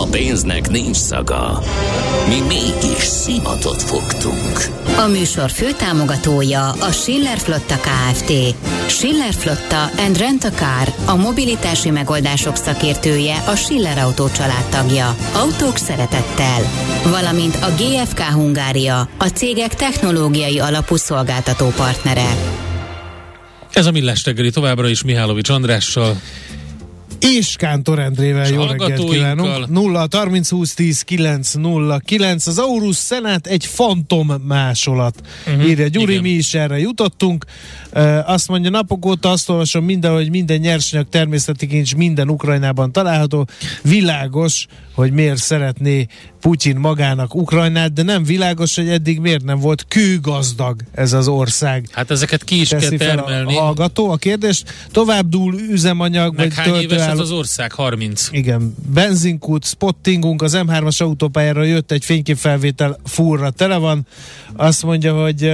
A pénznek nincs szaga. Mi mégis szimatot fogtunk. A műsor főtámogatója a Schiller Flotta KFT. Schiller Flotta and Rent a Car, a mobilitási megoldások szakértője, a Schiller Autó családtagja. Autók szeretettel. Valamint a GFK Hungária, a cégek technológiai alapú szolgáltató partnere. Ez a Millás reggeli továbbra is Mihálovics Andrással és Kántor Endrével jó reggelt kívánunk. 0 30 20 10 9 0 9 az Aurus Szenát egy fantom másolat. Uh-huh, írja Gyuri, igen. mi is erre jutottunk. Azt mondja, napok óta azt olvasom minden, hogy minden nyersanyag természeti kincs minden Ukrajnában található. Világos, hogy miért szeretné Putyin magának Ukrajnát, de nem világos, hogy eddig miért nem volt kőgazdag ez az ország. Hát ezeket ki is kell termelni. A hallgató a kérdés. Tovább dúl üzemanyag, Meg vagy hány éves ez az ország? 30. Igen. Benzinkút, spottingunk, az M3-as autópályára jött egy fényképfelvétel, furra tele van. Azt mondja, hogy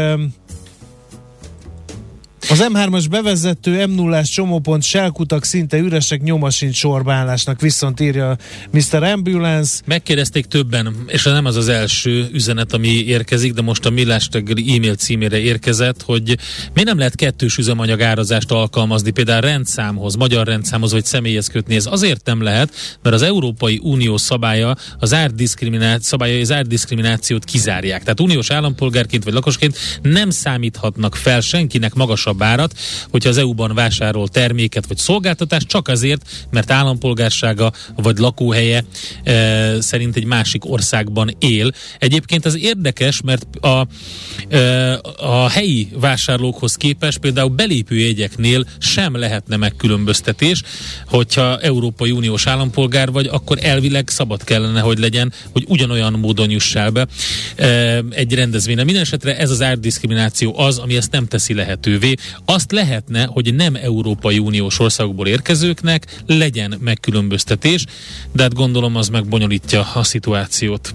az M3-as bevezető m 0 csomópont selkutak szinte üresek, nyoma sincs sorbálásnak, viszont írja Mr. Ambulance. Megkérdezték többen, és nem az az első üzenet, ami érkezik, de most a Millás e-mail címére érkezett, hogy mi nem lehet kettős üzemanyag árazást alkalmazni, például rendszámhoz, magyar rendszámhoz vagy személyhez kötni. Ez azért nem lehet, mert az Európai Unió szabálya az árdiszkrimináció, szabálya az árdiszkriminációt kizárják. Tehát uniós állampolgárként vagy lakosként nem számíthatnak fel senkinek magasabb magasabb árat, hogyha az EU-ban vásárol terméket vagy szolgáltatást, csak azért, mert állampolgársága vagy lakóhelye e, szerint egy másik országban él. Egyébként ez érdekes, mert a, e, a helyi vásárlókhoz képest például belépőjegyeknél sem lehetne megkülönböztetés, hogyha Európai Uniós állampolgár vagy, akkor elvileg szabad kellene, hogy legyen, hogy ugyanolyan módon jussál be e, egy rendezvényre. Minden esetre ez az árdiszkrimináció az, ami ezt nem teszi lehetővé. Azt lehetne, hogy nem Európai Uniós országokból érkezőknek legyen megkülönböztetés, de hát gondolom az megbonyolítja a szituációt.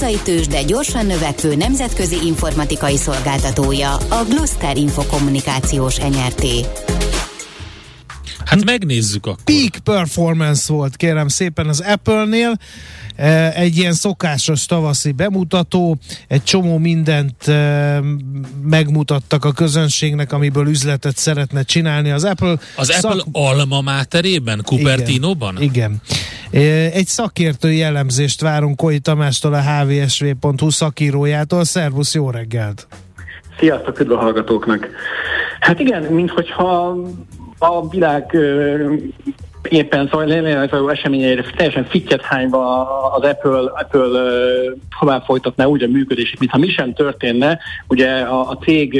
tős, de gyorsan növekvő nemzetközi informatikai szolgáltatója, a Gloster Infokommunikációs NRT. Hát megnézzük akkor. Peak performance volt, kérem szépen az Apple-nél. Egy ilyen szokásos tavaszi bemutató, egy csomó mindent megmutattak a közönségnek, amiből üzletet szeretne csinálni az Apple. Az szak... Apple alma máterében, Cupertino-ban? Igen. igen. Egy szakértői jellemzést várunk Koi Tamástól, a hvsv.hu szakírójától. Szervusz, jó reggelt! Sziasztok, üdv a hallgatóknak! Hát igen, minthogyha a világ éppen zajló eseményeire teljesen fittyet hányva az Apple, Apple tovább folytatná úgy a működését, mintha mi sem történne. Ugye a, a cég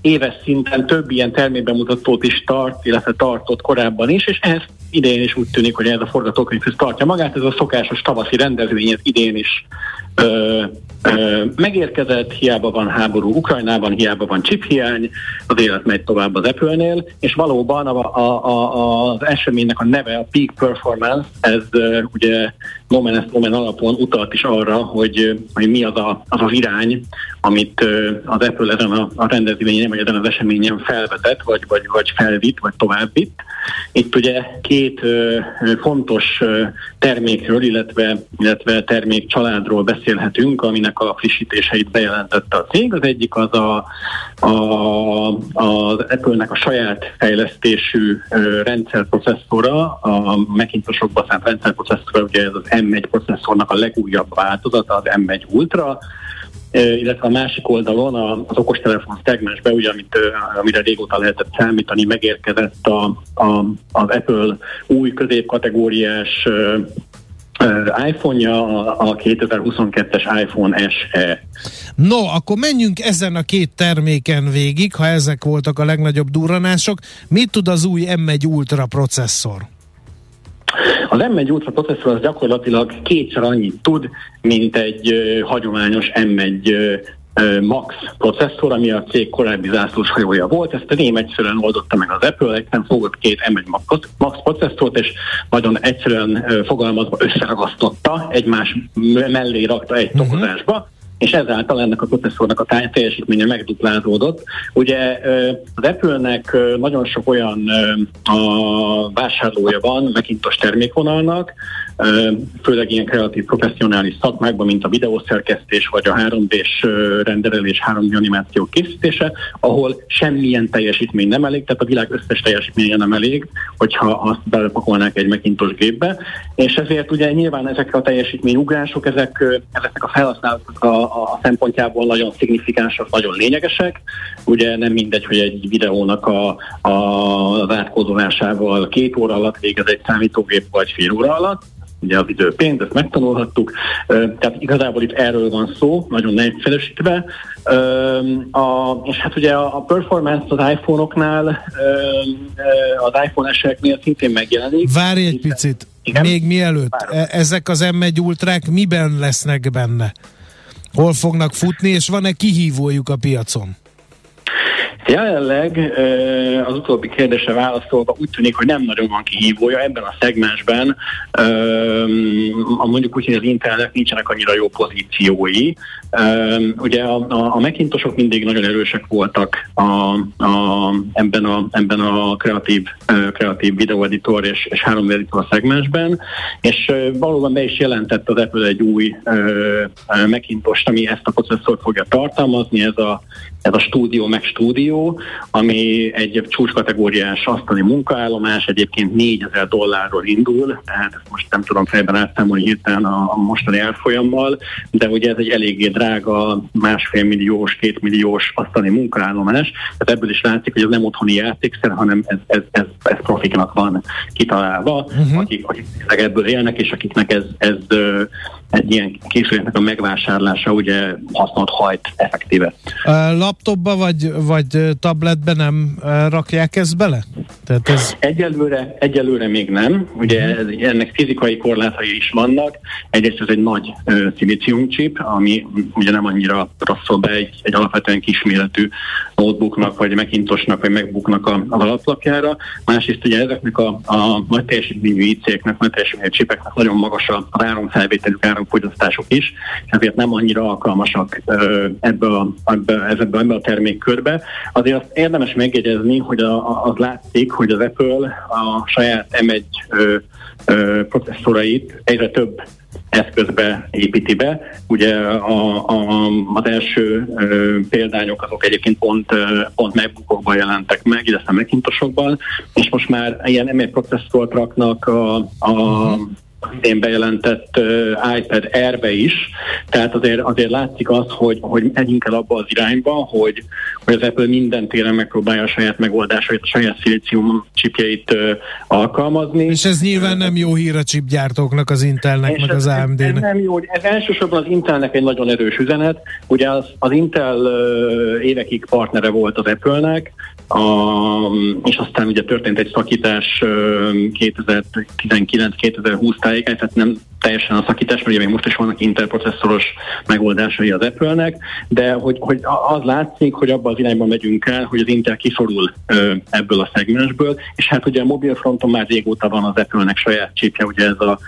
éves szinten több ilyen termékbemutatót is tart, illetve tartott korábban is, és ez idén is úgy tűnik, hogy ez a forgatókönyvhöz tartja magát, ez a szokásos tavaszi rendezvény, ez idén is ö, megérkezett, hiába van háború Ukrajnában, hiába van chiphiány, az élet megy tovább az Apple-nél, és valóban a, a, a, az eseménynek a neve, a Peak Performance, ez ugye Nomen Nomen alapon utalt is arra, hogy, hogy mi az, a, az az irány, amit az Apple ezen a, a rendezvényen, vagy ezen az eseményen felvetett, vagy, vagy, vagy felvitt, vagy továbbvitt. Itt ugye két ö, fontos ö, termékről, illetve, illetve termékcsaládról beszélhetünk, aminek a frissítéseit bejelentette a cég. Az egyik az a, a, az Apple-nek a saját fejlesztésű ö, rendszerprocesszora, a Macintosokba szánt rendszerprocesszora, ugye ez az M1 processzornak a legújabb változata, az M1 Ultra, illetve a másik oldalon az okostelefon szegmensbe, ugye, amit, amire régóta lehetett számítani, megérkezett a, a, az Apple új középkategóriás iPhone-ja, a 2022-es iPhone SE. No, akkor menjünk ezen a két terméken végig, ha ezek voltak a legnagyobb durranások. Mit tud az új M1 Ultra processzor? Az M1 Ultra processzor az gyakorlatilag kétszer annyit tud, mint egy uh, hagyományos M1 uh, Max processzor, ami a cég korábbi zászlós hajója volt. Ezt a egyszerűen oldotta meg az Apple, egyszerűen fogott két M1 Max processzort, és nagyon egyszerűen fogalmazva összeragasztotta, egymás mellé rakta egy uh-huh. És ezáltal ennek a processzornak a teljesítménye megduplázódott. Ugye az Apple-nek nagyon sok olyan a vásárlója van Macintosh termékvonalnak, főleg ilyen kreatív professzionális szakmákban, mint a videószerkesztés, vagy a 3D-s renderelés, 3D animáció készítése, ahol semmilyen teljesítmény nem elég, tehát a világ összes teljesítménye nem elég, hogyha azt belepakolnák egy Macintosh gépbe, és ezért ugye nyilván ezek a teljesítményugrások, ezek, ezeknek a felhasználóknak a, a szempontjából nagyon szignifikánsak, nagyon lényegesek. Ugye nem mindegy, hogy egy videónak a, a, átkozolásával két óra alatt végez egy számítógép, vagy fél óra alatt, ugye az idő pénz, ezt megtanulhattuk. Tehát igazából itt erről van szó, nagyon népszerűsítve. A, és hát ugye a performance az iPhone-oknál, az iPhone eseknél szintén megjelenik. Várj egy picit, igen? még mielőtt. Várom. E, ezek az M1 ultrák miben lesznek benne? Hol fognak futni, és van-e kihívójuk a piacon? Jelenleg az utóbbi kérdése válaszolva úgy tűnik, hogy nem nagyon van kihívója ebben a szegmensben. Mondjuk úgy, hogy az Intelnek nincsenek annyira jó pozíciói. Ugye a, a, a Macintosok mindig nagyon erősek voltak a, a, ebben, a, ebben a kreatív, kreatív videoeditor és, és 3 editor szegmensben, és valóban be is jelentett az Apple egy új Macintosh, ami ezt a processzort fogja tartalmazni, ez a, ez a stúdió meg stúdió, ami egy csúcskategóriás asztali munkaállomás, egyébként 4000 dollárról indul, tehát ezt most nem tudom fejben átszámolni hirtelen a, a mostani árfolyammal, de ugye ez egy eléggé drága, másfél milliós, két milliós asztali munkaállomás, tehát ebből is látszik, hogy ez nem otthoni játékszer, hanem ez, ez, ez, ez profiknak van kitalálva, uh-huh. akik, akik ebből élnek, és akiknek ez, ez egy ilyen készüléknek a megvásárlása ugye hasznot hajt effektíve. Laptopba vagy, vagy tabletbe nem rakják ezt bele? Tehát ez... Egyelőre, egyelőre még nem. Ugye ez, ennek fizikai korlátai is vannak. Egyrészt ez egy nagy uh, szilícium chip, ami ugye nem annyira rosszul be egy, egy alapvetően kisméretű notebooknak, vagy Macintosnak, vagy Macbooknak a, az alaplapjára. Másrészt ugye ezeknek a, a nagy teljesítményű IC-eknek, nagy teljesítményű chipeknek nagyon magas a áramfelvételük, áramfogyasztások is, ezért nem annyira alkalmasak ebbe a, ebbe, ebbe, ebbe a termékkörbe. Azért azt érdemes megjegyezni, hogy a, az látszik, hogy az Apple a saját M1 ö, ö, processzorait egyre több eszközbe építi be. Ugye a, a, az első ö, példányok azok egyébként pont, ö, pont MacBookokban jelentek meg, illetve Macintosokban, és most már ilyen M1 processzort raknak a, a uh-huh idén bejelentett uh, iPad Air-be is, tehát azért, azért látszik az, hogy, hogy megyünk el abba az irányba, hogy, hogy az Apple minden téren megpróbálja a saját megoldásait, a saját szilícium csipjeit uh, alkalmazni. És ez nyilván nem jó hír a chipgyártóknak, az Intelnek, meg az AMD-nek. Ez nem jó, ez elsősorban az Intelnek egy nagyon erős üzenet. Ugye az, az Intel uh, évekig partnere volt az Apple-nek, a, és aztán ugye történt egy szakítás 2019-2020 tájéken, tehát nem teljesen a szakítás, mert ugye még most is vannak interprocesszoros megoldásai az Apple-nek, de hogy, hogy az látszik, hogy abban az irányban megyünk el, hogy az Intel kiszorul ebből a szegmensből, és hát ugye a mobil fronton már régóta van az Apple-nek saját csipje, ugye ez a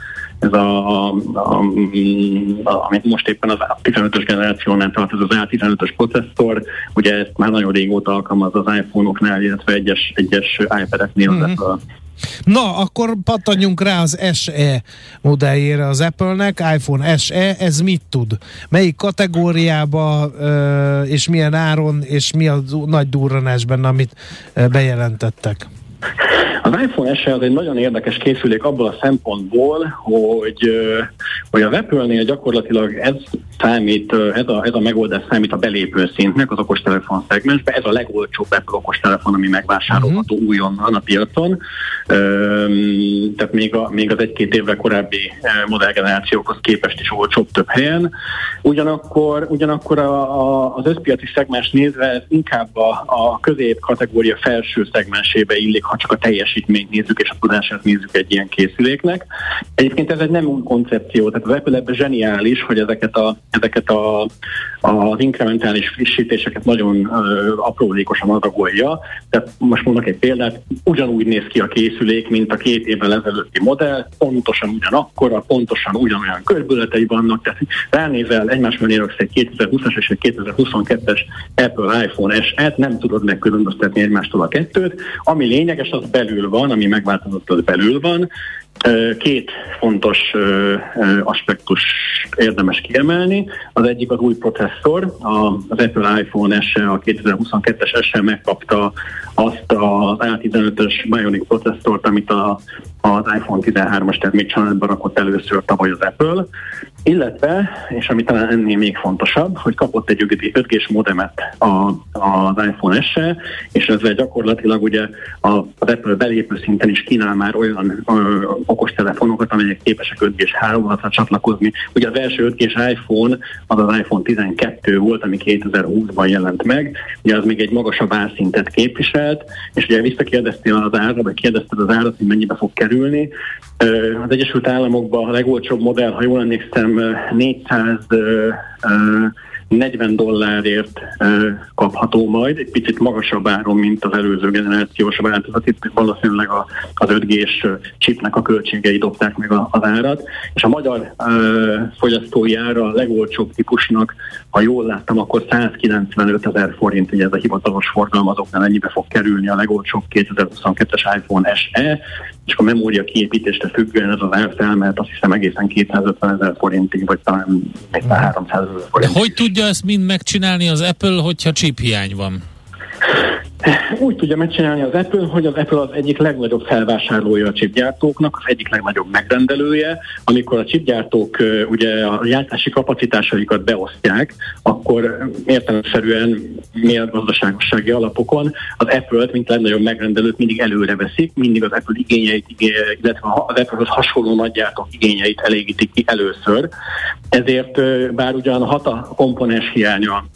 ez a, a, a, a, amit most éppen az A15-ös generációnál tart, ez az A15-ös processzor, ugye ezt már nagyon régóta alkalmaz az iPhone-oknál, illetve egyes, egyes iPad-eknél mm-hmm. Na, akkor pattanjunk rá az SE modelljére az Apple-nek, iPhone SE, ez mit tud? Melyik kategóriába és milyen áron, és mi a nagy durranás benne, amit bejelentettek? Az iPhone SE az egy nagyon érdekes készülék abból a szempontból, hogy, hogy az Apple-nél gyakorlatilag ez számít, ez a, ez a megoldás számít a belépő szintnek az okostelefon szegmensbe. Ez a legolcsóbb Apple okostelefon, ami megvásárolható uh-huh. újonnan a piacon. Tehát még, a, még az egy-két évvel korábbi modellgenerációkhoz képest is olcsóbb több helyen. Ugyanakkor, ugyanakkor a, a, az összpiaci szegmens nézve ez inkább a, a közép kategória felső szegmensébe illik, ha csak a teljesítményt nézzük és a tudását nézzük egy ilyen készüléknek. Egyébként ez egy nem új koncepció, tehát az Apple ebben zseniális, hogy ezeket, a, ezeket a, az inkrementális frissítéseket nagyon uh, aprólékosan adagolja. Tehát most mondok egy példát, ugyanúgy néz ki a készülék, mint a két évvel ezelőtti modell, pontosan ugyanakkora, pontosan ugyanolyan körbületei vannak, tehát ránézel egymás mellé egy 2020-as és egy 2022-es Apple iPhone SE-t, nem tudod megkülönböztetni egymástól a kettőt. Ami lényeges, az belül van, ami megváltozott, az belül van. Két fontos aspektus érdemes kiemelni. Az egyik az új processzor, az Apple iPhone SE, a 2022-es SE megkapta azt az A15-ös Bionic processzort, amit a, az iPhone 13-as termékcsaládban rakott először tavaly az Apple, illetve, és ami talán ennél még fontosabb, hogy kapott egy 5G-s modemet a, az iPhone SE, és ezzel gyakorlatilag ugye az Apple belépő szinten is kínál már olyan ö, okostelefonokat, amelyek képesek 5G-s hálózatra csatlakozni. Ugye az első 5G-s iPhone az az iPhone 12 volt, ami 2020-ban jelent meg, ugye az még egy magasabb árszintet képviselt, és ugye visszakérdeztél az árra, vagy kérdezted az árat, hogy mennyibe fog kerülni. Az Egyesült Államokban a legolcsóbb modell, ha jól emlékszem, 400 40 dollárért kapható majd, egy picit magasabb áron, mint az előző generációs változat. Itt valószínűleg az 5G-s chipnek a költségei dobták meg az árat. És a magyar fogyasztói ára a legolcsóbb típusnak, ha jól láttam, akkor 195 ezer forint, ugye ez a hivatalos forgalmazóknál ennyibe fog kerülni a legolcsóbb 2022-es iPhone SE, és a memória kiépítésre függően ez az ár felmelt azt hiszem egészen 250 ezer forintig, vagy talán még 300 ezer forintig. De hogy tudja ezt mind megcsinálni az Apple, hogyha chip hiány van? Úgy tudja megcsinálni az Apple, hogy az Apple az egyik legnagyobb felvásárlója a chipgyártóknak, az egyik legnagyobb megrendelője. Amikor a chipgyártók ugye a gyártási kapacitásaikat beosztják, akkor értelemszerűen miért gazdaságossági alapokon az Apple-t, mint legnagyobb megrendelőt mindig előre veszik, mindig az Apple igényeit, illetve az Apple-hoz hasonló nagygyártók igényeit elégítik ki először. Ezért bár ugyan hat a komponens hiánya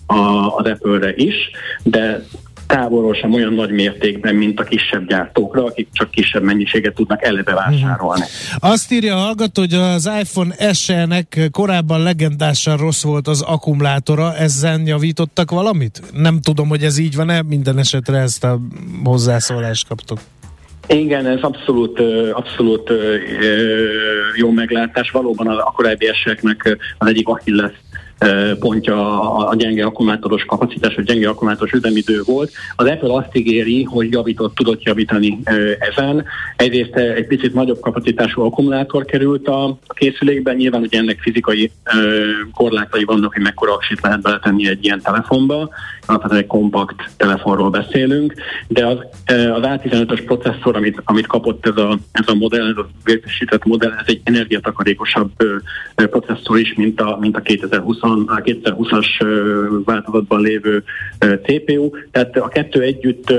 az Apple-re is, de távolról sem olyan nagy mértékben, mint a kisebb gyártókra, akik csak kisebb mennyiséget tudnak eleve vásárolni. Uh-huh. Azt írja a hallgató, hogy az iPhone SE-nek korábban legendásan rossz volt az akkumulátora, ezzel javítottak valamit? Nem tudom, hogy ez így van-e, minden esetre ezt a hozzászólást kaptuk. Igen, ez abszolút, abszolút jó meglátás. Valóban a korábbi eseknek az egyik Achilles pontja a gyenge akkumulátoros kapacitás, vagy gyenge akkumulátoros üzemidő volt. Az Apple azt ígéri, hogy javított, tudott javítani ezen. Egyrészt egy picit nagyobb kapacitású akkumulátor került a készülékben, nyilván ugye ennek fizikai korlátai vannak, hogy mekkora aksit lehet beletenni egy ilyen telefonba, alapvetően egy kompakt telefonról beszélünk, de az, az A15-ös processzor, amit, amit kapott ez a, ez a modell, ez a vértesített modell, ez egy energiatakarékosabb processzor is, mint a, mint a 2020 a 2020-as változatban lévő CPU, tehát a kettő együtt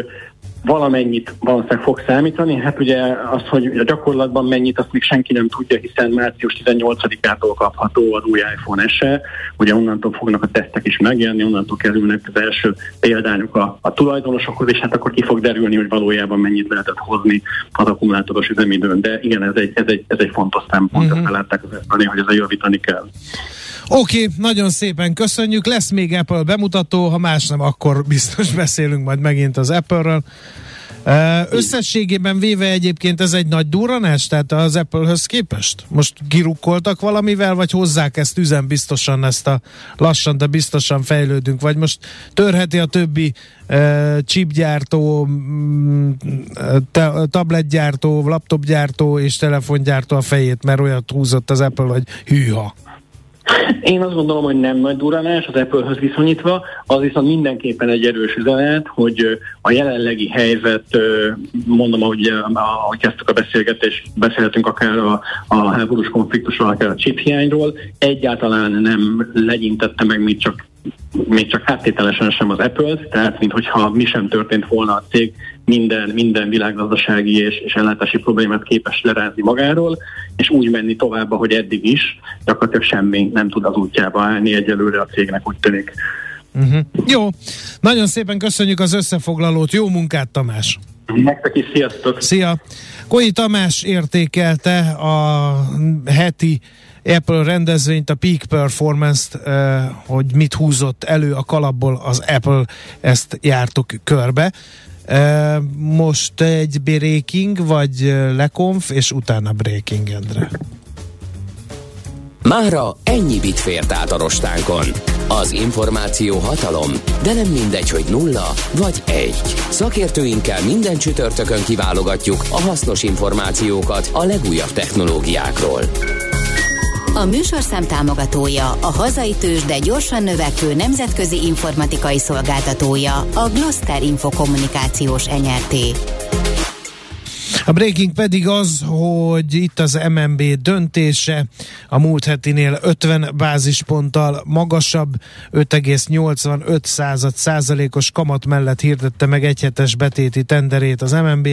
valamennyit valószínűleg fog számítani. Hát ugye az, hogy a gyakorlatban mennyit, azt még senki nem tudja, hiszen március 18-ától kapható az új iPhone SE. Ugye onnantól fognak a tesztek is megjelenni, onnantól kerülnek az első példányok a, a tulajdonosokhoz, és hát akkor ki fog derülni, hogy valójában mennyit lehetett hozni az akkumulátoros üzemidőn. De igen, ez egy, ez egy, ez egy fontos szempont, uh-huh. ezt látták az hogy ezzel javítani kell. Oké, okay, nagyon szépen köszönjük. Lesz még Apple bemutató, ha más nem, akkor biztos beszélünk majd megint az Apple-ről. Összességében véve egyébként ez egy nagy durranás, tehát az Apple-höz képest? Most kirukkoltak valamivel, vagy hozzák ezt üzen biztosan ezt a lassan, de biztosan fejlődünk, vagy most törheti a többi uh, chipgyártó, mm, tabletgyártó, laptopgyártó és telefongyártó a fejét, mert olyat húzott az Apple, hogy hűha. Én azt gondolom, hogy nem nagy duranás az Apple-höz viszonyítva, az viszont mindenképpen egy erős üzenet, hogy a jelenlegi helyzet, mondom, ahogy, ahogy kezdtük a beszélgetést, beszélhetünk akár a, a háborús konfliktusról, akár a chip hiányról, egyáltalán nem legyintette meg még csak még csak áttételesen sem az Apple, tehát mintha mi sem történt volna a cég, minden, minden világgazdasági és, és ellátási problémát képes lerázni magáról, és úgy menni tovább, ahogy eddig is, gyakorlatilag semmi nem tud az útjába állni egyelőre a cégnek, úgy tűnik. Uh-huh. Jó, nagyon szépen köszönjük az összefoglalót, jó munkát Tamás! Nektek is, sziasztok! Szia! Koi Tamás értékelte a heti Apple rendezvényt, a Peak Performance-t, hogy mit húzott elő a kalapból az Apple, ezt jártuk körbe. Most egy breaking, vagy lekonf, és utána breaking, Endre. Mára ennyi bit fért át a rostánkon. Az információ hatalom, de nem mindegy, hogy nulla vagy egy. Szakértőinkkel minden csütörtökön kiválogatjuk a hasznos információkat a legújabb technológiákról. A műsorszám támogatója, a hazai tős, gyorsan növekvő nemzetközi informatikai szolgáltatója, a Gloster Infokommunikációs Enyerté. A breaking pedig az, hogy itt az MNB döntése a múlt hetinél 50 bázisponttal magasabb, 5,85 század százalékos kamat mellett hirdette meg egyhetes betéti tenderét az MNB.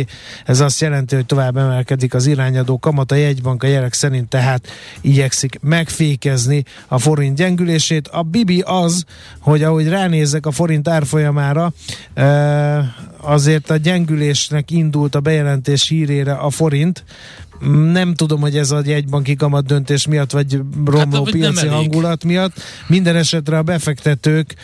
Ez azt jelenti, hogy tovább emelkedik az irányadó kamat, a jegybank a jelek szerint tehát igyekszik megfékezni a forint gyengülését. A Bibi az, hogy ahogy ránézek a forint árfolyamára, azért a gyengülésnek indult a bejelentés hírére a forint. Nem tudom, hogy ez a jegybanki kamat döntés miatt, vagy romló hát, piaci hangulat miatt. Minden esetre a befektetők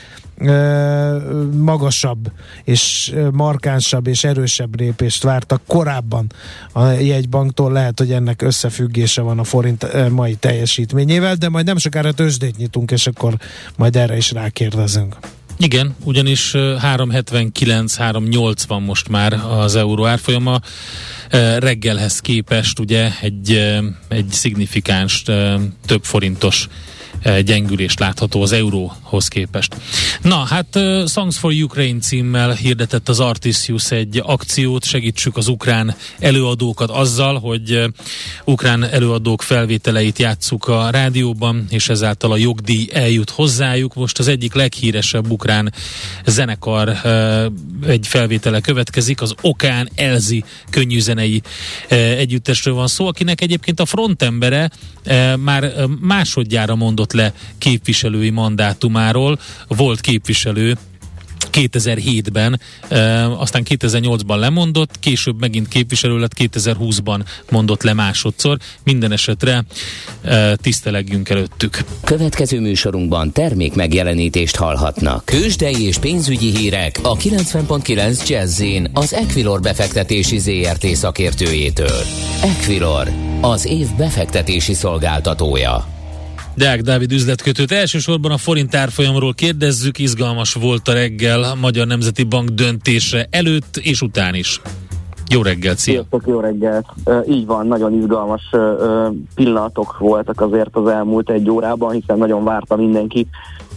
magasabb és markánsabb és erősebb lépést vártak korábban a jegybanktól. Lehet, hogy ennek összefüggése van a forint mai teljesítményével, de majd nem sokára tőzsdét nyitunk, és akkor majd erre is rákérdezünk. Igen, ugyanis 379-380 most már az euró árfolyama. Reggelhez képest ugye egy, egy szignifikáns több forintos gyengülést látható az euróhoz képest. Na, hát Songs for Ukraine címmel hirdetett az Artisius egy akciót, segítsük az ukrán előadókat azzal, hogy ukrán előadók felvételeit játsszuk a rádióban, és ezáltal a jogdíj eljut hozzájuk. Most az egyik leghíresebb ukrán zenekar egy felvétele következik, az Okán Elzi könnyűzenei együttesről van szó, akinek egyébként a frontembere már másodjára mondott le képviselői mandátumáról. Volt képviselő 2007-ben, e, aztán 2008-ban lemondott, később megint képviselő lett, 2020-ban mondott le másodszor. Minden esetre tisztelegjünk előttük. Következő műsorunkban termék megjelenítést hallhatnak. Kősdei és pénzügyi hírek a 90.9 jazz az Equilor befektetési ZRT szakértőjétől. Equilor, az év befektetési szolgáltatója. Deák Dávid üzletkötőt elsősorban a forint árfolyamról kérdezzük, izgalmas volt a reggel a Magyar Nemzeti Bank döntése előtt és után is. Jó reggelt, szia! Sziasztok, jó reggelt! Így van, nagyon izgalmas pillanatok voltak azért az elmúlt egy órában, hiszen nagyon várta mindenki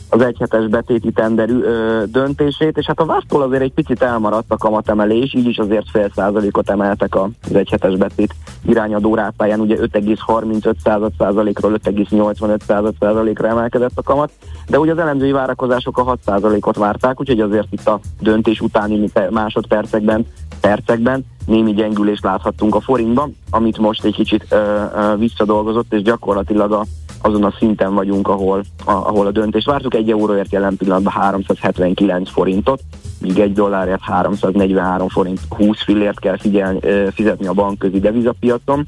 az egyhetes betéti tenderű ö, döntését, és hát a vásztól azért egy picit elmaradt a kamatemelés, így is azért fél százalékot emeltek az egyhetes betét irányadó rátáján, ugye 5,35 század százalékról 5,85 század százalékra emelkedett a kamat, de ugye az elemzői várakozások a 6 százalékot várták, úgyhogy azért itt a döntés utáni másodpercekben, percekben némi gyengülést láthattunk a forintban, amit most egy kicsit ö, ö, visszadolgozott, és gyakorlatilag a azon a szinten vagyunk, ahol a, ahol a döntést vártuk. Egy euróért jelen pillanatban 379 forintot, míg egy dollárért 343 forint 20 fillért kell figyelni, fizetni a bankközi devizapiacon.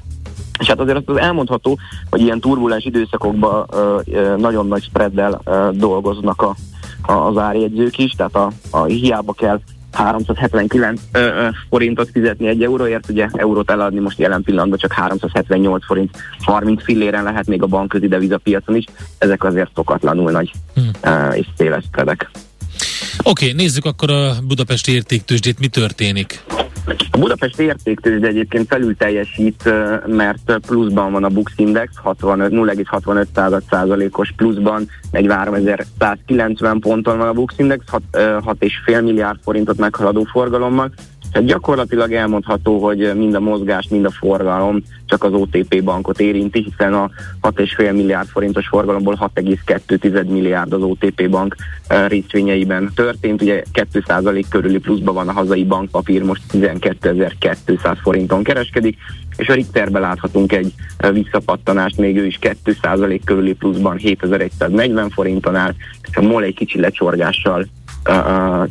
És hát azért az elmondható, hogy ilyen turbulens időszakokban ö, ö, nagyon nagy spreaddel ö, dolgoznak a, a, az árjegyzők is, tehát a, a hiába kell 379 ö, ö, forintot fizetni egy euróért, ugye eurót eladni most jelen pillanatban csak 378 forint 30 filléren lehet még a bankközi devizapiacon is, ezek azért szokatlanul nagy hmm. ö, és széles Oké, okay, nézzük akkor a budapesti értéktősdét, mi történik? A Budapest értéktőzsde egyébként felül teljesít, mert pluszban van a Bux Index, 0,65 százalékos pluszban, 43.190 ponton van a Bux Index, 6,5 milliárd forintot meghaladó forgalommal, tehát gyakorlatilag elmondható, hogy mind a mozgás, mind a forgalom csak az OTP bankot érinti, hiszen a 6,5 milliárd forintos forgalomból 6,2 milliárd az OTP bank részvényeiben történt. Ugye 2% körüli pluszban van a hazai bankpapír, most 12.200 forinton kereskedik, és a Richterbe láthatunk egy visszapattanást, még ő is 2% körüli pluszban 7140 forinton áll, és a MOL egy kicsi lecsorgással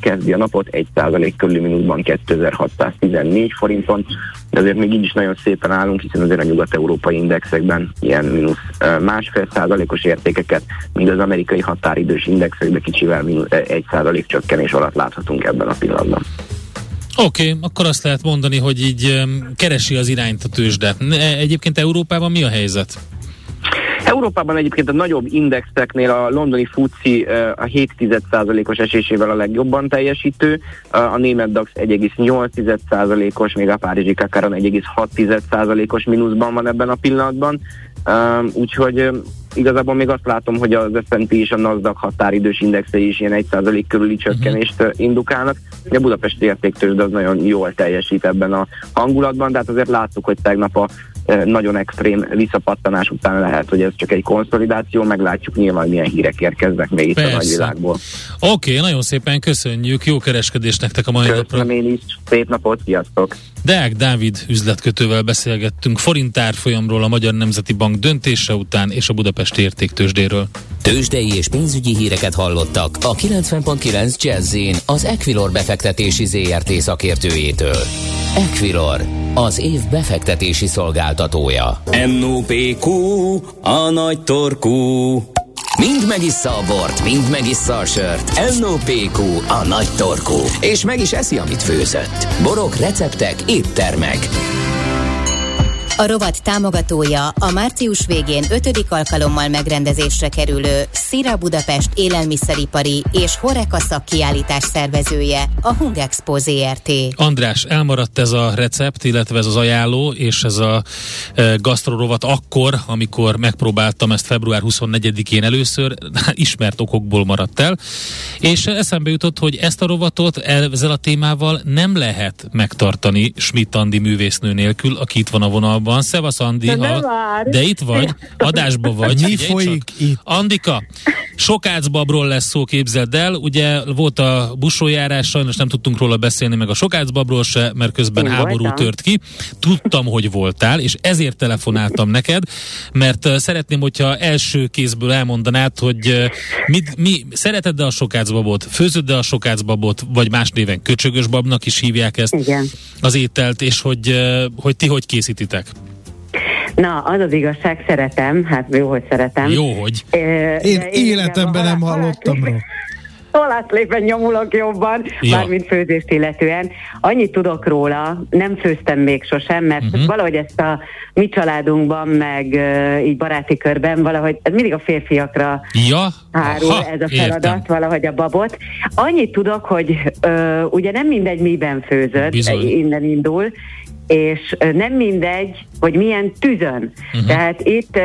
kezdi a napot, 1% körüli mínuszban 2614 forinton, de azért még így is nagyon szépen állunk, hiszen azért a nyugat-európai indexekben ilyen mínusz másfél százalékos értékeket, míg az amerikai határidős indexekben kicsivel mínusz, 1 százalék csökkenés alatt láthatunk ebben a pillanatban. Oké, okay, akkor azt lehet mondani, hogy így keresi az irányt a tőzsde. Egyébként Európában mi a helyzet? Európában egyébként a nagyobb indexeknél a londoni FUCI a 7,1%-os esésével a legjobban teljesítő, a német DAX 1,8%-os, még a párizsi Kakaron 1,6%-os mínuszban van ebben a pillanatban, úgyhogy igazából még azt látom, hogy az S&P és a NASDAQ határidős indexei is ilyen 1% körüli csökkenést uh-huh. indukálnak. A Budapesti értéktőzsde az nagyon jól teljesít ebben a hangulatban, de hát azért láttuk, hogy tegnap a nagyon extrém visszapattanás után lehet, hogy ez csak egy konszolidáció, meglátjuk nyilván milyen hírek érkeznek még itt Persze. a nagyvilágból. Oké, okay, nagyon szépen köszönjük, jó kereskedést nektek a mai Köszönöm napra. én is, szép napot, sziasztok! Deák Dávid üzletkötővel beszélgettünk forintár folyamról, a Magyar Nemzeti Bank döntése után és a Budapesti értéktősdéről. Tőzsdei és pénzügyi híreket hallottak a 90.9 jazz az Equilor befektetési ZRT szakértőjétől. Equilor, az év befektetési szolgáltatója. NOPQ, a nagy torkú. Mind megissza a bort, mind megissza a sört. NOPQ, a nagy torkú. És meg is eszi, amit főzött. Borok, receptek, éttermek. A rovat támogatója a március végén ötödik alkalommal megrendezésre kerülő Szira Budapest élelmiszeripari és Horeka szakkiállítás szervezője, a Hungexpo ZRT. András, elmaradt ez a recept, illetve ez az ajánló, és ez a e, gasztrorovat akkor, amikor megpróbáltam ezt február 24-én először, ismert okokból maradt el, és eszembe jutott, hogy ezt a rovatot ezzel a témával nem lehet megtartani Schmidt Andi művésznő nélkül, aki itt van a vonalban van. Szevasz, Andi, de, ha, de itt vagy, adásba vagy. Mi folyik itt? Andika, Sokácbabról lesz szó, képzeld el. Ugye volt a busójárás, sajnos nem tudtunk róla beszélni, meg a Sokácbabról se, mert közben Én háború voltam. tört ki. Tudtam, hogy voltál, és ezért telefonáltam neked, mert szeretném, hogyha első kézből elmondanád, hogy mit, mi, szereted-e a Sokácbabot, főzöd-e a Sokácbabot, vagy más néven köcsögös babnak is hívják ezt Igen. az ételt, és hogy, hogy ti hogy készítitek? Na, az az igazság, szeretem, hát jó, hogy szeretem. Jó, hogy. E, én életemben nem hallottam róla halászlépen nyomulok jobban, ja. mármint főzést illetően. Annyit tudok róla, nem főztem még sosem, mert uh-huh. valahogy ezt a mi családunkban, meg uh, így baráti körben valahogy, ez mindig a férfiakra ja. hárul Aha, ez a feladat, értem. valahogy a babot. Annyit tudok, hogy uh, ugye nem mindegy, miben főzöd, Bizony. innen indul, és nem mindegy, hogy milyen tűzön. Uh-huh. Tehát itt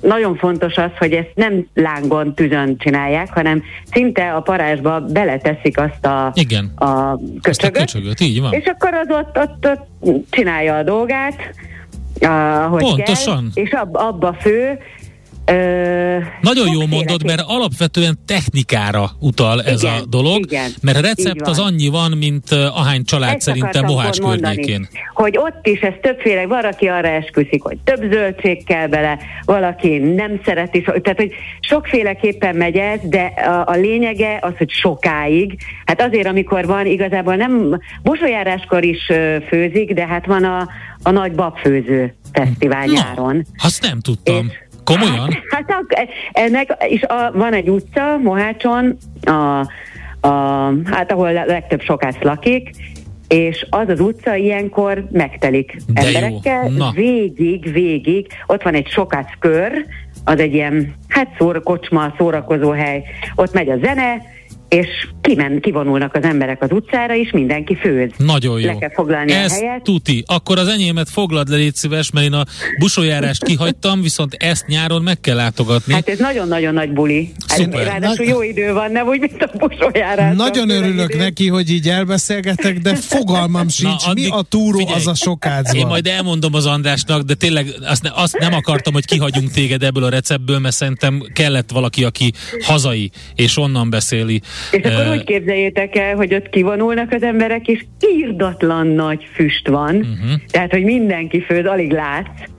nagyon fontos az, hogy ezt nem lángon tűzön csinálják, hanem szinte a parázsba beleteszik azt a, Igen. a köcsögöt, azt a köcsögöt így van. és akkor az ott, ott, ott csinálja a dolgát, ahogy Pontosan. kell, és ab, abba fő, Ö, Nagyon jó mondod, mert alapvetően technikára utal ez igen, a dolog, igen, mert a recept az annyi van, mint ahány család Ezt szerintem Mohács környékén. Hogy ott is ez többféle, valaki arra esküszik, hogy több zöldség kell bele, valaki nem szereti, tehát hogy sokféleképpen megy ez, de a, a lényege az, hogy sokáig, hát azért, amikor van, igazából nem, bosolyáráskor is főzik, de hát van a, a nagy babfőző fesztivál nyáron. Azt nem tudtam. És Komolyan? Hát, hát ennek is a, van egy utca Mohácson, a, a, hát ahol legtöbb sokász lakik, és az az utca ilyenkor megtelik De emberekkel, végig, végig, ott van egy sokász kör, az egy ilyen, hát szóra, kocsma, szórakozó hely, ott megy a zene, és kimen, kivonulnak az emberek az utcára, és mindenki főz. Nagyon jó. Le kell foglalni Ez a helyet. tuti. Akkor az enyémet foglald le, légy szíves, mert én a busójárást kihagytam, viszont ezt nyáron meg kell látogatni. Hát ez nagyon-nagyon nagy buli. Szuper. Ráadásul jó idő van, nem úgy, mint a busójárás. Nagyon örülök neki, hogy így elbeszélgetek, de fogalmam sincs, Na, addig, mi a túró figyelj, az a sokácban. Én majd elmondom az Andrásnak, de tényleg azt, ne, azt nem akartam, hogy kihagyunk téged ebből a receptből, mert szerintem kellett valaki, aki hazai, és onnan beszéli. És akkor úgy képzeljétek el, hogy ott kivonulnak az emberek, és írdatlan nagy füst van, uh-huh. tehát, hogy mindenki főz, alig látsz,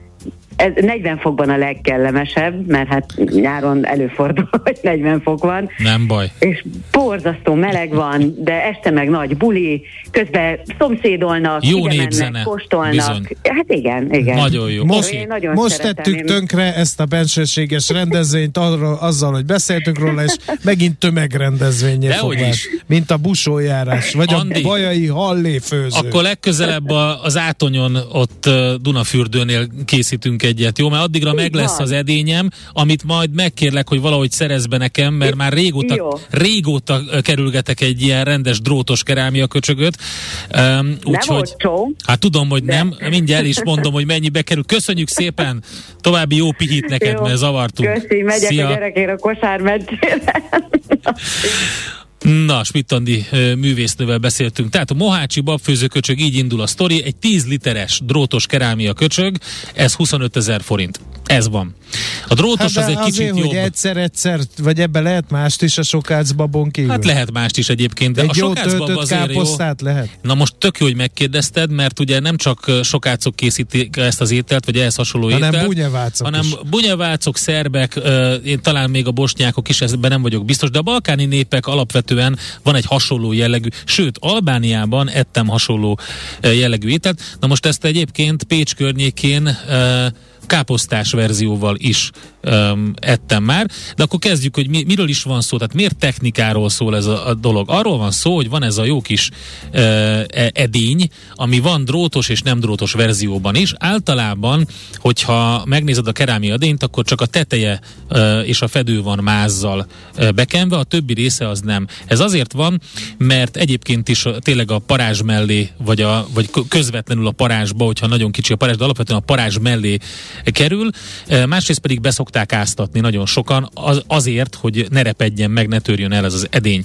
ez 40 fokban a legkellemesebb, mert hát nyáron előfordul, hogy 40 fok van. Nem baj. És borzasztó meleg van, de este meg nagy buli, közben szomszédolnak, jó népzene. kóstolnak. Bizony. Hát igen, igen. Nagyon jó. Most, én nagyon most tettük én... tönkre ezt a bensőséges rendezvényt arra, azzal, hogy beszéltünk róla, és megint tömegrendezvényé fog is. mint a busójárás, vagy Andi, a bajai halléfőző. Akkor legközelebb a, az Átonyon ott Dunafürdőnél készítünk egyet, jó? Mert addigra Így meg van. lesz az edényem, amit majd megkérlek, hogy valahogy szerez be nekem, mert már régóta, jó. régóta kerülgetek egy ilyen rendes drótos kerámia köcsögöt. Um, úgy, Hát tudom, hogy de. nem. Mindjárt el is mondom, hogy mennyibe kerül. Köszönjük szépen! További jó pihit neked, jó. mert zavartunk. Köszi, megyek Szia. a gyerekért a kosármedcsére. Na, Smittandi művésznővel beszéltünk. Tehát a Mohácsi babfőzőköcsög így indul a sztori. Egy 10 literes drótos kerámia köcsög, ez 25 ezer forint. Ez van. A drótos hát az egy kicsit azért, jobb. hogy egyszer-egyszer, vagy ebbe lehet mást is a sokácbabon kívül? Hát lehet mást is egyébként, de egy a sokácbab azért káposztát jó. lehet? Na most tök jó, hogy megkérdezted, mert ugye nem csak sokácok készítik ezt az ételt, vagy ehhez hasonló hanem ételt, bunyevácok hanem is. bunyevácok, szerbek, én talán még a bosnyákok is, ebben nem vagyok biztos, de a balkáni népek alapvetően van egy hasonló jellegű, sőt, Albániában ettem hasonló jellegű ételt. Na most ezt egyébként Pécs környékén káposztás verzióval is um, ettem már, de akkor kezdjük, hogy mi, miről is van szó, tehát miért technikáról szól ez a, a dolog. Arról van szó, hogy van ez a jó kis uh, edény, ami van drótos és nem drótos verzióban is. Általában, hogyha megnézed a kerámia edényt, akkor csak a teteje uh, és a fedő van mázzal uh, bekenve, a többi része az nem. Ez azért van, mert egyébként is tényleg a parázs mellé, vagy, a, vagy közvetlenül a parázsba, hogyha nagyon kicsi a parázs, de alapvetően a parázs mellé kerül, másrészt pedig beszokták áztatni nagyon sokan az, azért, hogy ne repedjen meg, ne törjön el ez az edény.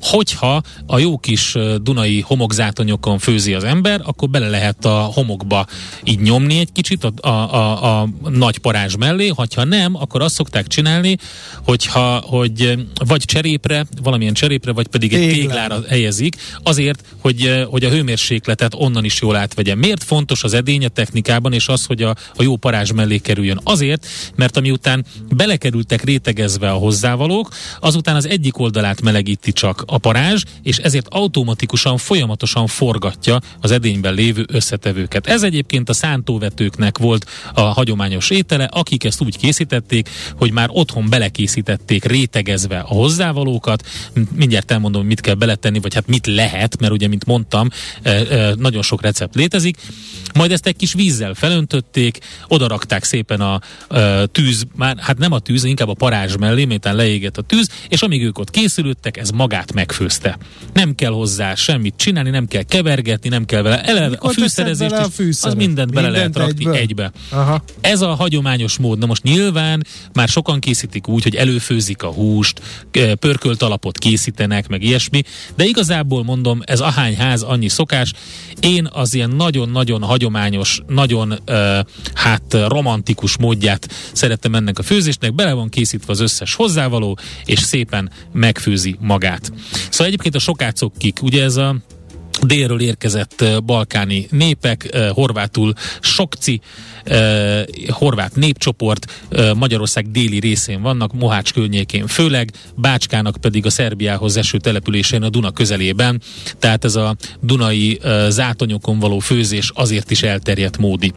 Hogyha a jó kis dunai homokzátonyokon főzi az ember, akkor bele lehet a homokba így nyomni egy kicsit a, a, a, a nagy parázs mellé, hogyha nem, akkor azt szokták csinálni, hogyha, hogy vagy cserépre, valamilyen cserépre, vagy pedig egy téglára helyezik, azért, hogy, hogy a hőmérsékletet onnan is jól átvegye. Miért fontos az edény a technikában, és az, hogy a, a jó parázs mellé kerüljön. Azért, mert amiután belekerültek rétegezve a hozzávalók, azután az egyik oldalát melegíti csak a parázs, és ezért automatikusan, folyamatosan forgatja az edényben lévő összetevőket. Ez egyébként a szántóvetőknek volt a hagyományos étele, akik ezt úgy készítették, hogy már otthon belekészítették rétegezve a hozzávalókat. Mindjárt elmondom, mit kell beletenni, vagy hát mit lehet, mert ugye, mint mondtam, nagyon sok recept létezik. Majd ezt egy kis vízzel felöntötték, oda rakták szépen a, a tűz, már, hát nem a tűz, inkább a parázs mellé, miután leégett a tűz, és amíg ők ott készülődtek, ez magát megfőzte. Nem kell hozzá semmit csinálni, nem kell kevergetni, nem kell vele. Eleve a fűszerezést, a is, az mindent bele mindent lehet rakni egyből. egybe. Aha. Ez a hagyományos mód. Na most nyilván már sokan készítik úgy, hogy előfőzik a húst, pörkölt alapot készítenek, meg ilyesmi, de igazából mondom, ez ahány ház, annyi szokás. Én az ilyen nagyon-nagyon hagyományos, nagyon hát romantikus módját szerettem ennek a főzésnek, bele van készítve az összes hozzávaló, és szépen megfőzi magát. Szóval egyébként a sokácok kik, ugye ez a délről érkezett balkáni népek, horvátul sokci, eh, horvát népcsoport eh, Magyarország déli részén vannak, Mohács környékén főleg, Bácskának pedig a Szerbiához eső településén a Duna közelében, tehát ez a dunai eh, zátonyokon való főzés azért is elterjedt módi.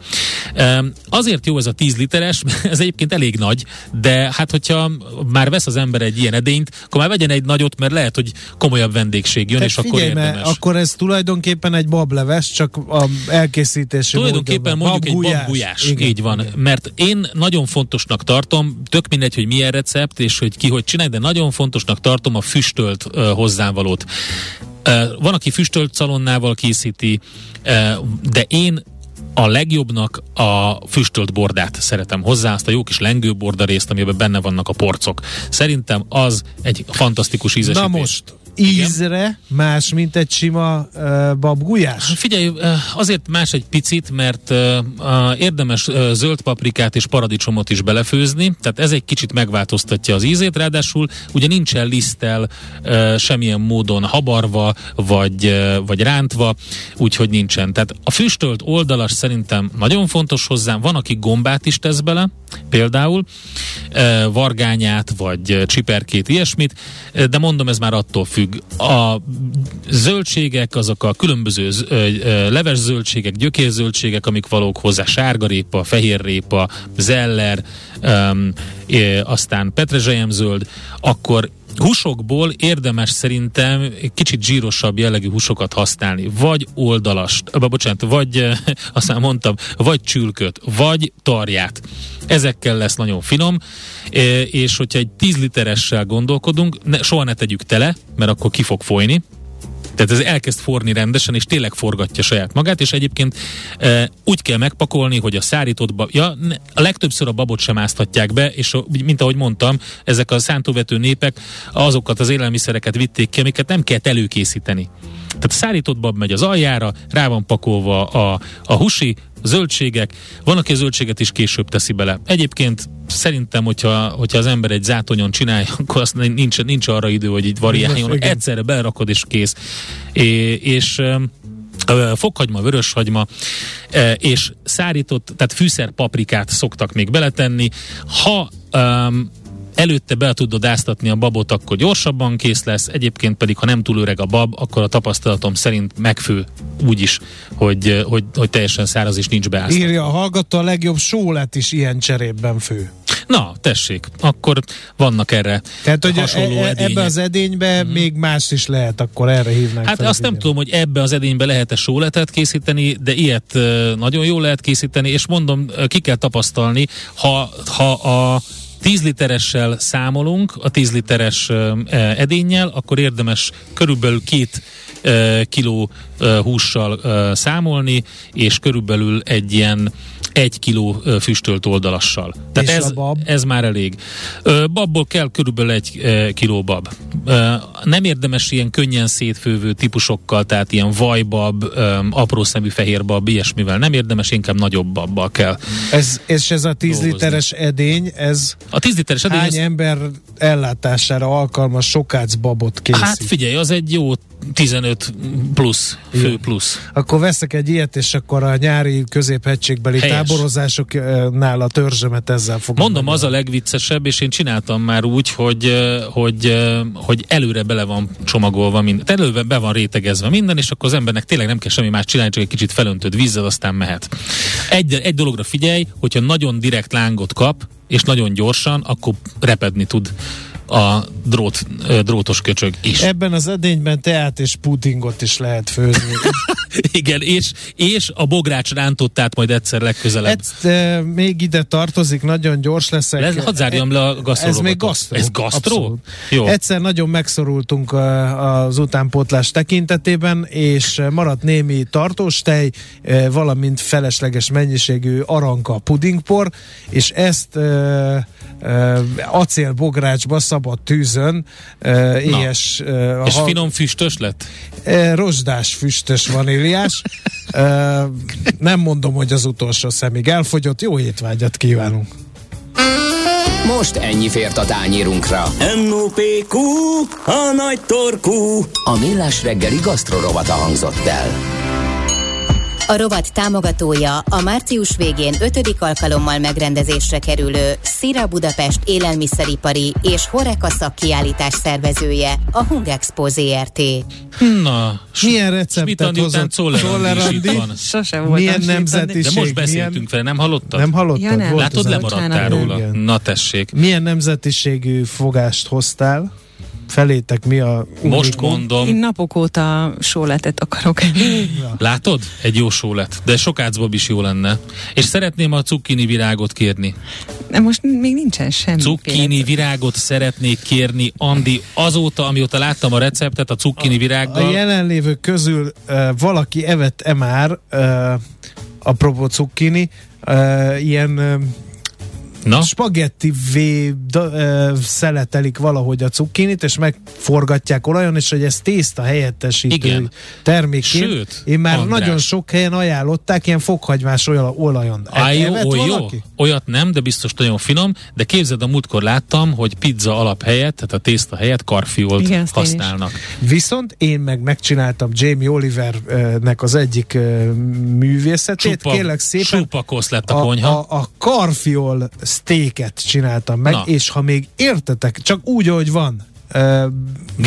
Eh, azért jó ez a 10 literes, ez egyébként elég nagy, de hát hogyha már vesz az ember egy ilyen edényt, akkor már vegyen egy nagyot, mert lehet, hogy komolyabb vendégség jön, Tehát és figyelj, akkor érdemes. akkor ez tulajdonképpen egy bableves, csak a elkészítési Tulajdonképpen mondjuk babgulyás. egy babgulyás. Igen, Így van. Igen. Mert én nagyon fontosnak tartom, tök mindegy, hogy milyen recept, és hogy ki hogy csinálj, de nagyon fontosnak tartom a füstölt uh, hozzávalót. Uh, van, aki füstölt szalonnával készíti, uh, de én a legjobbnak a füstölt bordát szeretem hozzá, azt a jó kis lengőborda részt, amiben benne vannak a porcok. Szerintem az egy fantasztikus ízesítés. Na most, ízre Igen? más, mint egy sima uh, babgulyás? Figyelj, azért más egy picit, mert uh, érdemes uh, zöld paprikát és paradicsomot is belefőzni, tehát ez egy kicsit megváltoztatja az ízét, ráadásul ugye nincsen lisztel uh, semmilyen módon habarva, vagy, uh, vagy rántva, úgyhogy nincsen. Tehát a füstölt oldalas szerintem nagyon fontos hozzám, van, aki gombát is tesz bele, például, uh, vargányát, vagy csiperkét, ilyesmit, de mondom, ez már attól függ, függ. A zöldségek, azok a különböző leves zöldségek, gyökérzöldségek, amik valók hozzá, sárgarépa, fehérrépa, zeller, um, aztán petrezselyemzöld, akkor húsokból érdemes szerintem kicsit zsírosabb jellegű húsokat használni. Vagy oldalast, abba, bocsánat, vagy aztán mondtam, vagy csülköt, vagy tarját. Ezekkel lesz nagyon finom, és hogyha egy 10 literessel gondolkodunk, ne, soha ne tegyük tele, mert akkor ki fog folyni, tehát ez elkezd forni rendesen, és tényleg forgatja saját magát, és egyébként e, úgy kell megpakolni, hogy a szárított bab, ja, a legtöbbször a babot sem áztatják be, és a, mint ahogy mondtam, ezek a szántóvető népek azokat az élelmiszereket vitték ki, amiket nem kell előkészíteni. Tehát a szárított bab megy az aljára, rá van pakolva a, a husi, zöldségek, van, aki a zöldséget is később teszi bele. Egyébként szerintem, hogyha, hogyha az ember egy zátonyon csinálja, akkor azt nincs, nincs arra idő, hogy így variáljon. Egyszerre berakod és kész. É, és fokhagyma, vöröshagyma, és szárított, tehát fűszer paprikát szoktak még beletenni. Ha um, előtte be tudod áztatni a babot, akkor gyorsabban kész lesz, egyébként pedig, ha nem túl öreg a bab, akkor a tapasztalatom szerint megfő úgy is, hogy, hogy, hogy teljesen száraz és nincs beáztatva. Írja a hallgató, a legjobb sólet is ilyen cserében fő. Na, tessék, akkor vannak erre Tehát, hogy hasonló e- e- ebbe az edénybe mm. még más is lehet, akkor erre hívnánk Hát azt nem tudom, hogy ebbe az edénybe lehet-e sóletet készíteni, de ilyet nagyon jól lehet készíteni, és mondom, ki kell tapasztalni, ha, ha a 10 literessel számolunk, a 10 literes edénnyel, akkor érdemes körülbelül két kiló hússal számolni, és körülbelül egy ilyen egy kiló füstölt oldalassal. Tehát ez, bab? ez már elég. Babból kell körülbelül egy kiló bab. Nem érdemes ilyen könnyen szétfővő típusokkal, tehát ilyen vajbab, apró szemű fehérbab, ilyesmivel nem érdemes, inkább nagyobb babbal kell. Ez, és ez a 10 literes edény, ez a 10 literes edény hány ez... ember ellátására alkalmas sokács babot készít? Hát figyelj, az egy jó 15 plusz, fő Jó. plusz. Akkor veszek egy ilyet, és akkor a nyári középhegységbeli Helyes. táborozásoknál a törzsemet ezzel fogom. Mondom, meg. az a legviccesebb, és én csináltam már úgy, hogy, hogy, hogy előre bele van csomagolva minden, előre be van rétegezve minden, és akkor az embernek tényleg nem kell semmi más csinálni, csak egy kicsit felöntöd vízzel, aztán mehet. Egy, egy dologra figyelj, hogyha nagyon direkt lángot kap, és nagyon gyorsan, akkor repedni tud a drót, drótos köcsög is. Ebben az edényben teát és pudingot is lehet főzni. Igen, és, és a bogrács rántottát majd egyszer legközelebb. Ez e, még ide tartozik, nagyon gyors leszek. Ez, hadd zárjam le a gasztró. Ez még gasztró. Ez gasztró? Jó. Egyszer nagyon megszorultunk az utánpótlás tekintetében, és maradt némi tartóstej, valamint felesleges mennyiségű aranka pudingpor, és ezt acélbográcsba szabad tűzön, éhes... És ha, finom füstös lett? Rozsdás füstös vaníliás. nem mondom, hogy az utolsó szemig elfogyott. Jó étvágyat kívánunk! Most ennyi fért a tányírunkra. M.O.P.Q. A nagy torkú. A millás reggeli gasztrorovata hangzott el. A rovat támogatója a március végén ötödik alkalommal megrendezésre kerülő Szira Budapest élelmiszeripari és Horeka szakkiállítás szervezője, a Hungexpo ZRT. Na, milyen receptet hozott Czoller Andi? Sosem volt Milyen nemzetiség? De most beszéltünk milyen... vele, nem hallottad? Nem hallottad? Ja, nem. Látod, lemaradtál róla. Na tessék. Milyen nemzetiségű fogást hoztál? Felétek mi a Most mondom. Én napok óta sóletet akarok enni. Látod? Egy jó sólet. De sokácbob is jó lenne. És szeretném a cukkini virágot kérni. De most még nincsen semmi. Cukkini virágot szeretnék kérni, Andi, azóta, amióta láttam a receptet a cukkini virággal. A jelenlévők közül uh, valaki evett-e már, uh, apropó cukkini, uh, ilyen uh, Na? spagetti vé uh, szeletelik valahogy a cukkinit, és megforgatják olajon, és hogy ez tészta helyettesítő Igen. termékként. Sőt, én már András. nagyon sok helyen ajánlották ilyen fokhagymás olajon. Á, jó, ó, jó. Olyat nem, de biztos nagyon finom, de képzeld, a múltkor láttam, hogy pizza alap helyett, tehát a tészta helyett karfiolt Igen, használnak. Viszont én meg megcsináltam Jamie Olivernek az egyik művészetét, Csupa, kérlek szépen. kosz lett a, a konyha. A, a karfiol steaket csináltam meg, Na. és ha még értetek, csak úgy, ahogy van, Uh,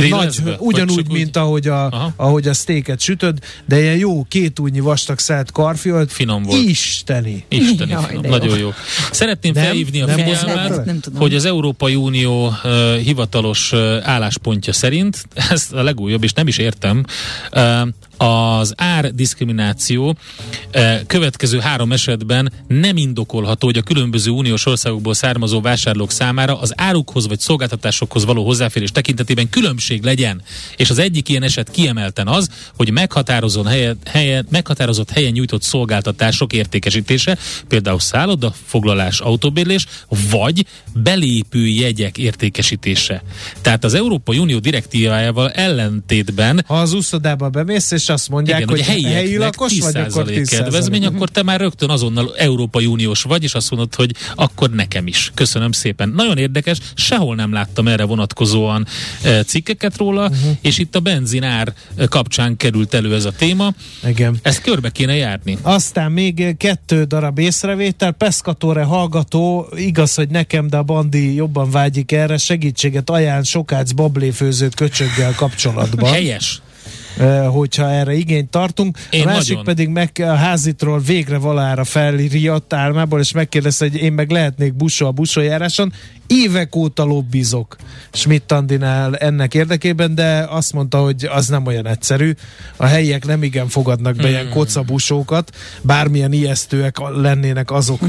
nagy, ugyanúgy, mint úgy? ahogy a, ahogy a steaket sütöd, de ilyen jó két újnyi vastag szelt karfiolt. Finom volt. Isteni. Isteni Jaj, finom. Nagyon jó. Szeretném nem, felhívni a nem figyelmet, hogy az Európai Unió uh, hivatalos uh, álláspontja szerint, ez a legújabb, és nem is értem, uh, az árdiszkrimináció eh, következő három esetben nem indokolható, hogy a különböző uniós országokból származó vásárlók számára az árukhoz vagy szolgáltatásokhoz való hozzáférés tekintetében különbség legyen. És az egyik ilyen eset kiemelten az, hogy meghatározott helyen, helyen, meghatározott helyen nyújtott szolgáltatások értékesítése, például szálloda, foglalás, autóbérlés, vagy belépő jegyek értékesítése. Tehát az Európai Unió direktívájával ellentétben... Ha az úszodába bemész, és azt mondják, Igen, hogy, hogy helyi lakos 10 vagy, akkor 10 kedvezmény, akkor te már rögtön azonnal Európai Uniós vagy, és azt mondod, hogy akkor nekem is. Köszönöm szépen. Nagyon érdekes, sehol nem láttam erre vonatkozóan e, cikkeket róla, uh-huh. és itt a benzinár e, kapcsán került elő ez a téma. Igen. Ezt körbe kéne járni. Aztán még kettő darab észrevétel. Pescatore hallgató, igaz, hogy nekem, de a bandi jobban vágyik erre, segítséget ajánl sokác babléfőzőt köcsöggel kapcsolatban. Helyes hogyha erre igényt tartunk. Én a másik nagyon. pedig meg a házitról végre valára felriadt álmából, és megkérdezte, hogy én meg lehetnék busó a busójáráson. Évek óta lobbizok Schmidt Andinál ennek érdekében, de azt mondta, hogy az nem olyan egyszerű. A helyiek nem igen fogadnak be hmm. ilyen kocabusókat, bármilyen ijesztőek lennének azok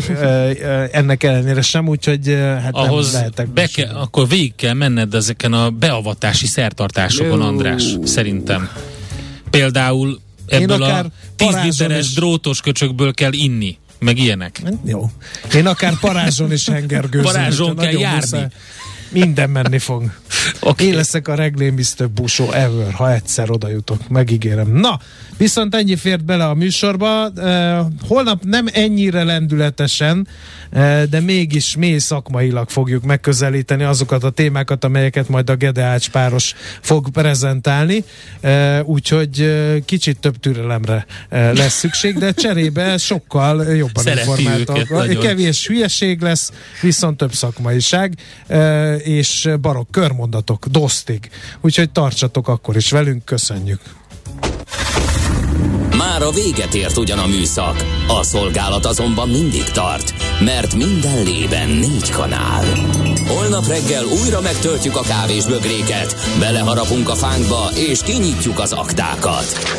ennek ellenére sem, úgyhogy hát Ahhoz nem lehetek be ke- akkor végig kell menned ezeken a beavatási szertartásokon, András, szerintem. Például ebből a 10 literes is... drótos köcsökből kell inni, meg ilyenek. Jó. Én akár parázson is hengergőzöm. Parázson kell járni. Muszáj. Minden menni fog. Okay. Én leszek a reglémisztőbb busó ever, ha egyszer oda jutok, megígérem. Na, viszont ennyi fért bele a műsorba. Holnap nem ennyire lendületesen, de mégis mély szakmailag fogjuk megközelíteni azokat a témákat, amelyeket majd a Gede Ács páros fog prezentálni. Úgyhogy kicsit több türelemre lesz szükség, de cserébe sokkal jobban informáltak. Kevés hülyeség lesz, viszont több szakmaiság. És barokk körmondatok, dosztig. Úgyhogy tartsatok akkor is velünk, köszönjük. Már a véget ért ugyan a műszak, a szolgálat azonban mindig tart, mert minden lében négy kanál. Holnap reggel újra megtöltjük a kávés bögréket, beleharapunk a fánkba és kinyitjuk az aktákat.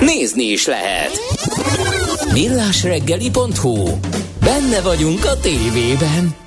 Nézni is lehet. Millásreggeli.hu Benne vagyunk a tévében.